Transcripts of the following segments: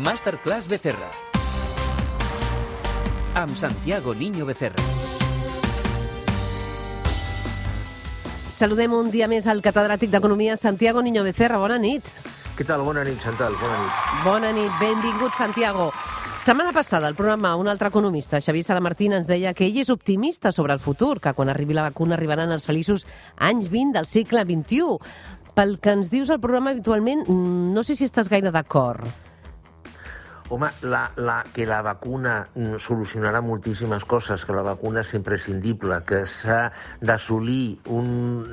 Masterclass Becerra. Amb Santiago Niño Becerra. Saludem un dia més al catedràtic d'Economia, Santiago Niño Becerra. Bona nit. Què tal? Bona nit, Chantal. Bona nit. Bona nit, benvingut, Santiago. Setmana passada, al programa, un altre economista, Xavier Salamartín, ens deia que ell és optimista sobre el futur, que quan arribi la vacuna arribaran els feliços anys 20 del segle XXI. Pel que ens dius al programa habitualment, mm, no sé si estàs gaire d'acord. Home, la, la, que la vacuna mm, solucionarà moltíssimes coses, que la vacuna és imprescindible, que s'ha d'assolir un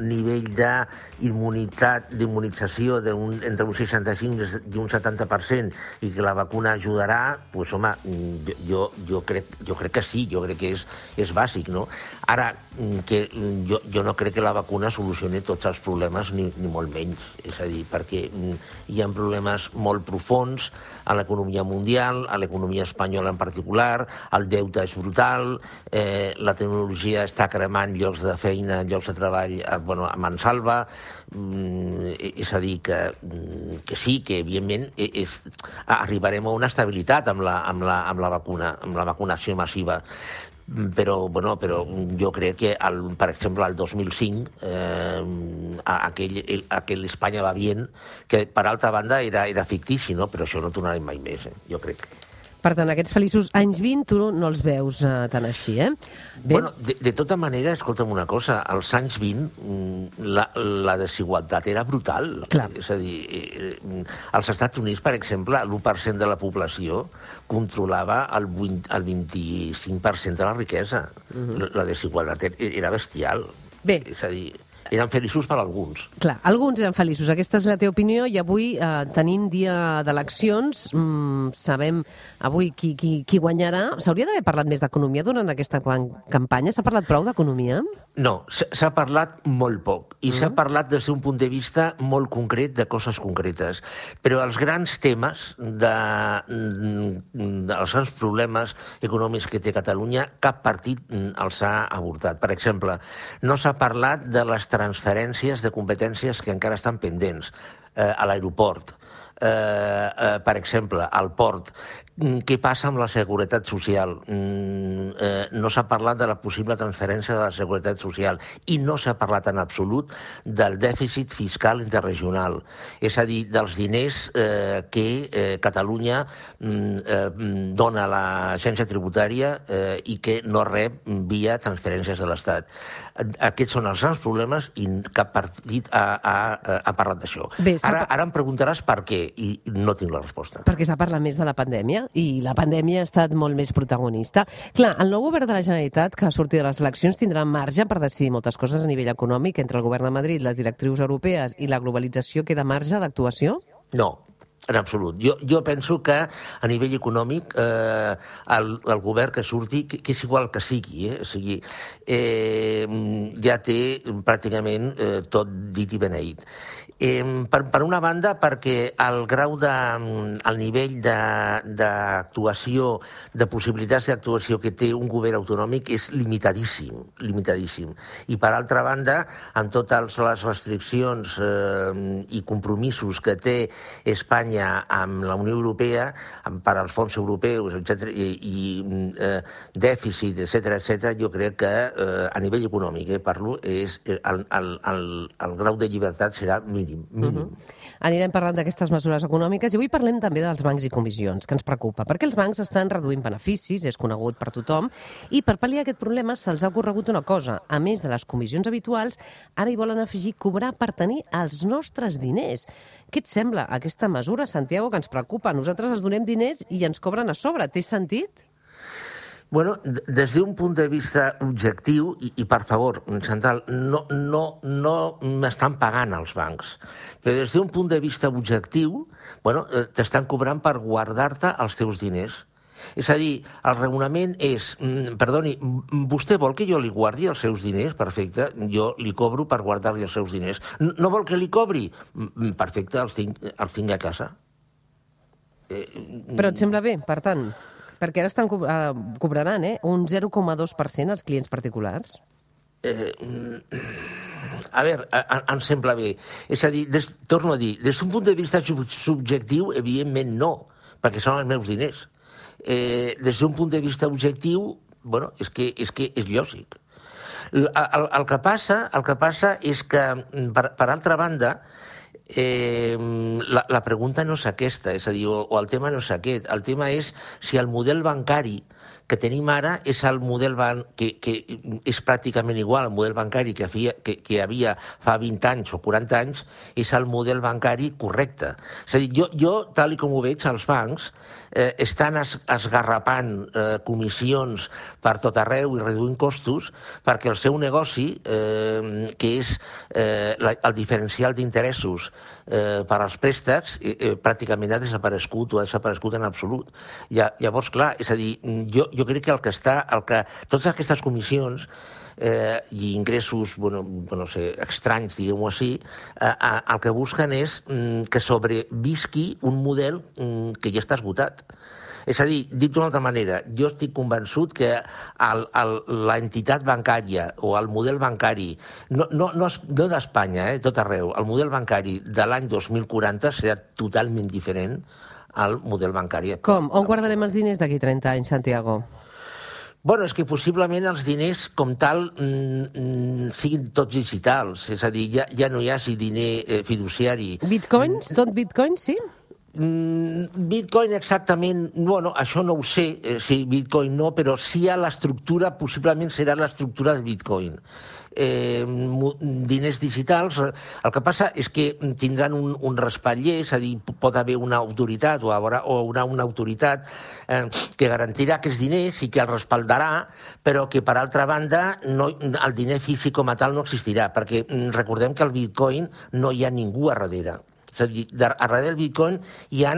nivell d'immunitat, d'immunització un, entre un 65 i un 70% i que la vacuna ajudarà, doncs, home, mm, jo, jo, crec, jo crec que sí, jo crec que és, és bàsic, no? Ara, mm, que jo, jo no crec que la vacuna solucioni tots els problemes, ni, ni molt menys. És a dir, perquè hi ha problemes molt profuns a l'economia mundial, a l'economia espanyola en particular, el deute és brutal, eh, la tecnologia està cremant llocs de feina, llocs de treball eh, bueno, a mansalva, mm, és a dir, que, mm, que sí, que evidentment e, és, arribarem a una estabilitat amb la, amb la, amb la vacuna, amb la vacunació massiva però, bueno, però jo crec que, el, per exemple, el 2005, eh, aquell, aquell Espanya va bien, que per altra banda era, era fictici, no? però això no tornarem mai més, eh? jo crec. Per tant, aquests feliços anys 20 tu no els veus uh, tan així, eh? Bé. Bueno, de, de tota manera, escolta'm una cosa, als anys 20 mm, la, la desigualtat era brutal. Clar. És a dir, eh, als Estats Units, per exemple, l'1% de la població controlava el, 20, el 25% de la riquesa. Uh -huh. la, la desigualtat era bestial. Bé. És a dir, eren feliços per alguns. Clar, alguns eren feliços. Aquesta és la teva opinió i avui eh, tenim dia d'eleccions. Mm, sabem avui qui, qui, qui guanyarà. S'hauria d'haver parlat més d'economia durant aquesta campanya? S'ha parlat prou d'economia? No, s'ha parlat molt poc. I mm. s'ha parlat des d'un punt de vista molt concret de coses concretes. Però els grans temes, de, dels grans problemes econòmics que té Catalunya, cap partit mm, els ha abordat. Per exemple, no s'ha parlat de les transferències de competències que encara estan pendents eh, a l'aeroport, eh, eh, per exemple, al port, què passa amb la seguretat social? Mm, eh, no s'ha parlat de la possible transferència de la seguretat social i no s'ha parlat en absolut del dèficit fiscal interregional, és a dir, dels diners eh, que eh, Catalunya mm, eh, dona a l'agència tributària eh, i que no rep via transferències de l'Estat. Aquests són els grans problemes i cap partit ha, ha, ha parlat d'això. Ara, ara em preguntaràs per què i no tinc la resposta. Perquè s'ha parlat més de la pandèmia i la pandèmia ha estat molt més protagonista. Clar, el nou govern de la Generalitat, que ha sortit de les eleccions, tindrà marge per decidir moltes coses a nivell econòmic entre el govern de Madrid, les directrius europees i la globalització. Queda marge d'actuació? No, en absolut. Jo, jo penso que a nivell econòmic eh, el, el govern que surti, que, que és igual que sigui, eh, o sigui eh, ja té pràcticament eh, tot dit i beneït. Eh, per, per una banda, perquè el grau de, el nivell d'actuació, de, de possibilitats d'actuació que té un govern autonòmic és limitadíssim, limitadíssim. I per altra banda, amb totes les restriccions eh, i compromisos que té Espanya amb la Unió Europea, amb, per als fons europeus, etc i, i eh, dèficit, etc etc, jo crec que eh, a nivell econòmic, eh, parlo, és, eh, el, el, el, el grau de llibertat serà mínim mínim. Uh -huh. Anirem parlant d'aquestes mesures econòmiques i avui parlem també dels bancs i comissions, que ens preocupa, perquè els bancs estan reduint beneficis, és conegut per tothom, i per pal·liar aquest problema se'ls ha ocorregut una cosa. A més de les comissions habituals, ara hi volen afegir cobrar per tenir els nostres diners. Què et sembla aquesta mesura, Santiago, que ens preocupa? Nosaltres els donem diners i ens cobren a sobre. Té sentit? Bueno, des d'un punt de vista objectiu, i, i per favor, Chantal, no, no, no m'estan pagant els bancs, però des d'un punt de vista objectiu, bueno, eh, t'estan cobrant per guardar-te els teus diners. És a dir, el raonament és, mm, perdoni, vostè vol que jo li guardi els seus diners? Perfecte, jo li cobro per guardar-li els seus diners. No vol que li cobri? Perfecte, els tinc, els tinc a casa. Eh, Però et sembla bé, per tant? Perquè ara estan co uh, cobraran eh, un 0,2% als clients particulars. Eh, a veure, em sembla bé. És a dir, des, torno a dir, des d'un punt de vista subjectiu, evidentment no perquè són els meus diners. Eh, des d'un punt de vista objectiu, bueno, és que és, que és lògic. El, el, el, que passa, el que passa és que, per, per altra banda, eh, la, la pregunta no és aquesta, és a dir, o, o el tema no és aquest. El tema és si el model bancari que tenim ara és el model ban que, que és pràcticament igual al model bancari que, havia, que, que havia fa 20 anys o 40 anys, és el model bancari correcte. És a dir, jo, jo tal com ho veig, als bancs eh, estan es, esgarrapant eh, comissions per tot arreu i reduint costos perquè el seu negoci, eh, que és eh, la, el diferencial d'interessos eh, per als préstecs, eh, pràcticament ha desaparegut o ha desaparegut en absolut. Ja, llavors, clar, és a dir, jo, jo crec que el que està, el que, totes aquestes comissions eh, i ingressos, bueno, no sé, estranys, diguem-ho així, eh, eh, el que busquen és mm, que sobrevisqui un model mm, que ja està esgotat. És a dir, dit d'una altra manera, jo estic convençut que l'entitat bancària o el model bancari, no, no, no, no d'Espanya, eh, tot arreu, el model bancari de l'any 2040 serà totalment diferent al model bancari. Com? On guardarem els diners d'aquí 30 anys, Santiago? Bueno, és que possiblement els diners com tal mm, mm, siguin tots digitals, és a dir, ja, ja no hi hagi diner eh, fiduciari. Bitcoins? Tot bitcoins, sí? Mm, Bitcoin exactament, bueno, això no ho sé, eh, si Bitcoin no, però sí a l'estructura, possiblement serà l'estructura de Bitcoin eh, diners digitals. El que passa és que tindran un, un respatller, és a dir, pot haver una autoritat o haurà, o haurà una autoritat eh, que garantirà aquests diners i que el respaldarà, però que, per altra banda, no, el diner físic com a tal no existirà, perquè mm, recordem que el bitcoin no hi ha ningú a darrere. Darrere del bitcoin hi ha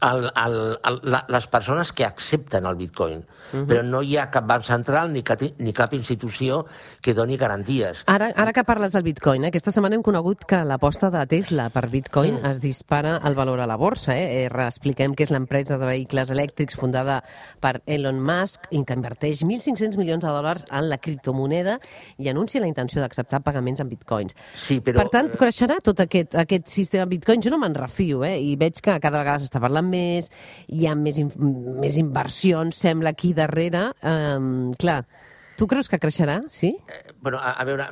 el, el, el, la, les persones que accepten el bitcoin. Uh -huh. Però no hi ha cap banc central ni cap, ni cap institució que doni garanties. Ara, ara que parles del bitcoin, eh? aquesta setmana hem conegut que l'aposta de Tesla per bitcoin mm. es dispara el valor a la borsa. Eh? eh expliquem que és l'empresa de vehicles elèctrics fundada per Elon Musk i que inverteix 1.500 milions de dòlars en la criptomoneda i anuncia la intenció d'acceptar pagaments en bitcoins. Sí, però... Per tant, creixerà tot aquest, aquest sistema bitcoin? Jo no me'n refio, eh? i veig que cada vegada s'està parlant més, hi ha més, in més inversions, sembla, aquí darrere. Um, clar, Tu creus que creixerà, sí? Eh, bueno, a, a veure,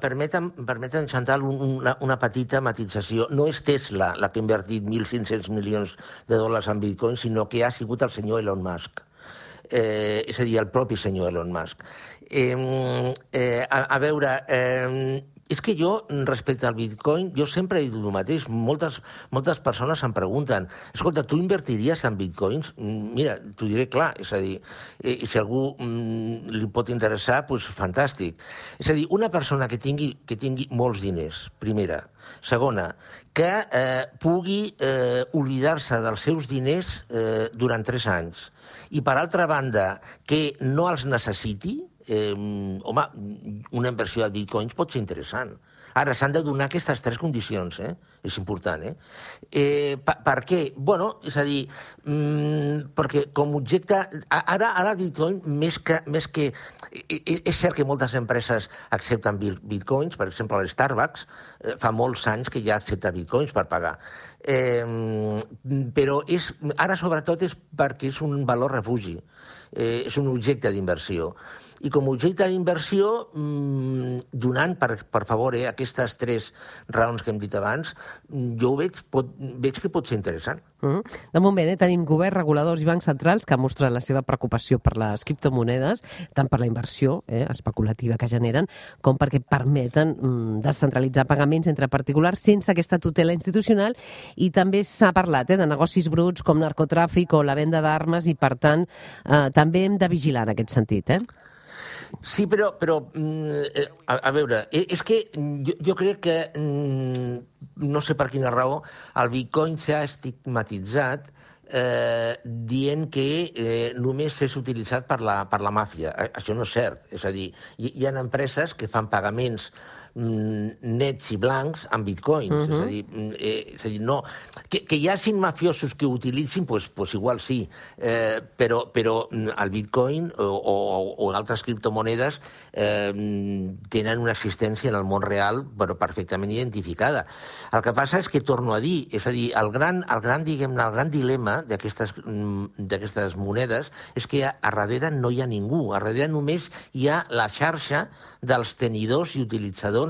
permetem, permetem Chantal, una, una petita matització. No és Tesla la que ha invertit 1.500 milions de dòlars en bitcoin, sinó que ha sigut el senyor Elon Musk. Eh, és a dir, el propi senyor Elon Musk. Eh, eh, a, a veure, eh, és que jo, respecte al bitcoin, jo sempre he dit el mateix. Moltes, moltes persones em pregunten, escolta, tu invertiries en bitcoins? Mm, mira, t'ho diré clar, és a dir, eh, si algú mm, li pot interessar, doncs fantàstic. És a dir, una persona que tingui, que tingui molts diners, primera. Segona, que eh, pugui eh, oblidar-se dels seus diners eh, durant tres anys. I, per altra banda, que no els necessiti, eh, home, una inversió de bitcoins pot ser interessant. Ara, s'han de donar aquestes tres condicions, eh? És important, eh? eh per, per què? Bueno, és a dir, mm, perquè com objecte... Ara, ara el bitcoin, més que, més que... És cert que moltes empreses accepten bitcoins, per exemple, el Starbucks eh, fa molts anys que ja accepta bitcoins per pagar. Eh, però és, ara, sobretot, és perquè és un valor refugi, eh, és un objecte d'inversió i com a objecte d'inversió, mmm, donant, per, per favor, eh, aquestes tres raons que hem dit abans, mm, jo ho veig, pot, veig que pot ser interessant. Mm -hmm. De moment, eh, tenim govern, reguladors i bancs centrals que mostren la seva preocupació per les criptomonedes, tant per la inversió eh, especulativa que generen, com perquè permeten mm, descentralitzar pagaments entre particulars sense aquesta tutela institucional i també s'ha parlat eh, de negocis bruts com narcotràfic o la venda d'armes i, per tant, eh, també hem de vigilar en aquest sentit. Eh? Sí, però, però mm, eh, a, a veure, eh, és que jo, jo crec que, mm, no sé per quina raó, el bitcoin s'ha estigmatitzat eh, dient que eh, només és utilitzat per la, per la màfia. Això no és cert. És a dir, hi, hi ha empreses que fan pagaments nets i blancs amb bitcoins. Uh -huh. és, a dir, mm, eh, és a dir, no... Que, que hi hagin mafiosos que ho utilitzin, pues, pues igual sí, eh, però, però mm, el bitcoin o, o, o altres criptomonedes eh, tenen una existència en el món real però perfectament identificada. El que passa és que, torno a dir, és a dir, el gran, el gran, diguem el gran dilema d'aquestes monedes és que a, a darrere no hi ha ningú, a darrere només hi ha la xarxa dels tenidors i utilitzadors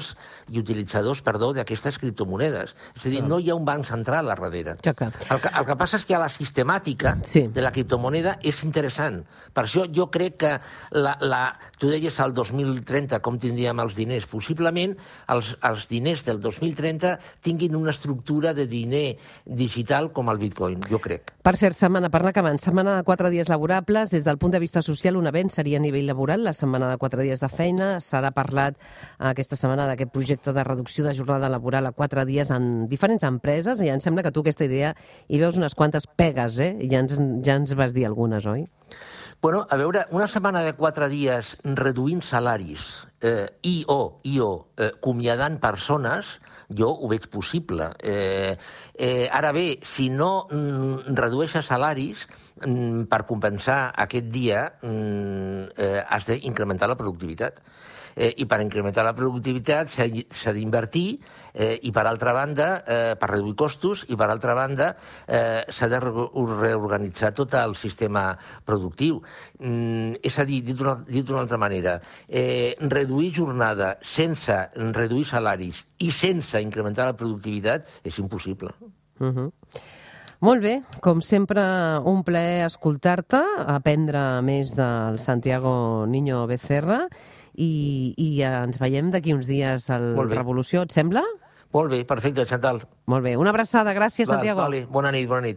i utilitzadors, perdó, d'aquestes criptomonedes. És a dir, no hi ha un banc central a darrere. Ja, clar. El que, el que passa és que la sistemàtica Sí. de la criptomoneda és interessant. Per això jo crec que la, la, tu deies al 2030 com tindríem els diners. Possiblement els, els diners del 2030 tinguin una estructura de diner digital com el bitcoin, jo crec. Per cert, setmana, per anar acabant, setmana de quatre dies laborables. Des del punt de vista social, un avenç seria a nivell laboral, la setmana de quatre dies de feina. S'ha parlat aquesta setmana d'aquest projecte de reducció de jornada laboral a quatre dies en diferents empreses i em sembla que tu aquesta idea hi veus unes quantes pegues, eh? Ja ens, ja ens vas dir algunes, oi? Bueno, a veure, una setmana de quatre dies reduint salaris eh, i o, i o eh, acomiadant persones, jo ho veig possible. Eh, eh, ara bé, si no mm, redueixes salaris, mm, per compensar aquest dia mm, eh, has d'incrementar la productivitat. Eh, I per incrementar la productivitat s'ha d'invertir eh, i, per altra banda, eh, per reduir costos, i, per altra banda, eh, s'ha de re- reorganitzar tot el sistema productiu. Mm, és a dir, dit d'una altra manera, eh, jornada sense reduir salaris i sense incrementar la productivitat és impossible. Uh -huh. Molt bé, com sempre, un plaer escoltar-te, aprendre més del Santiago Niño Becerra i, i ens veiem d'aquí uns dies al. Revolució, et sembla? Molt bé, perfecte, Chantal. Molt bé, una abraçada, gràcies, Val, Santiago. Vale, bona nit, bona nit.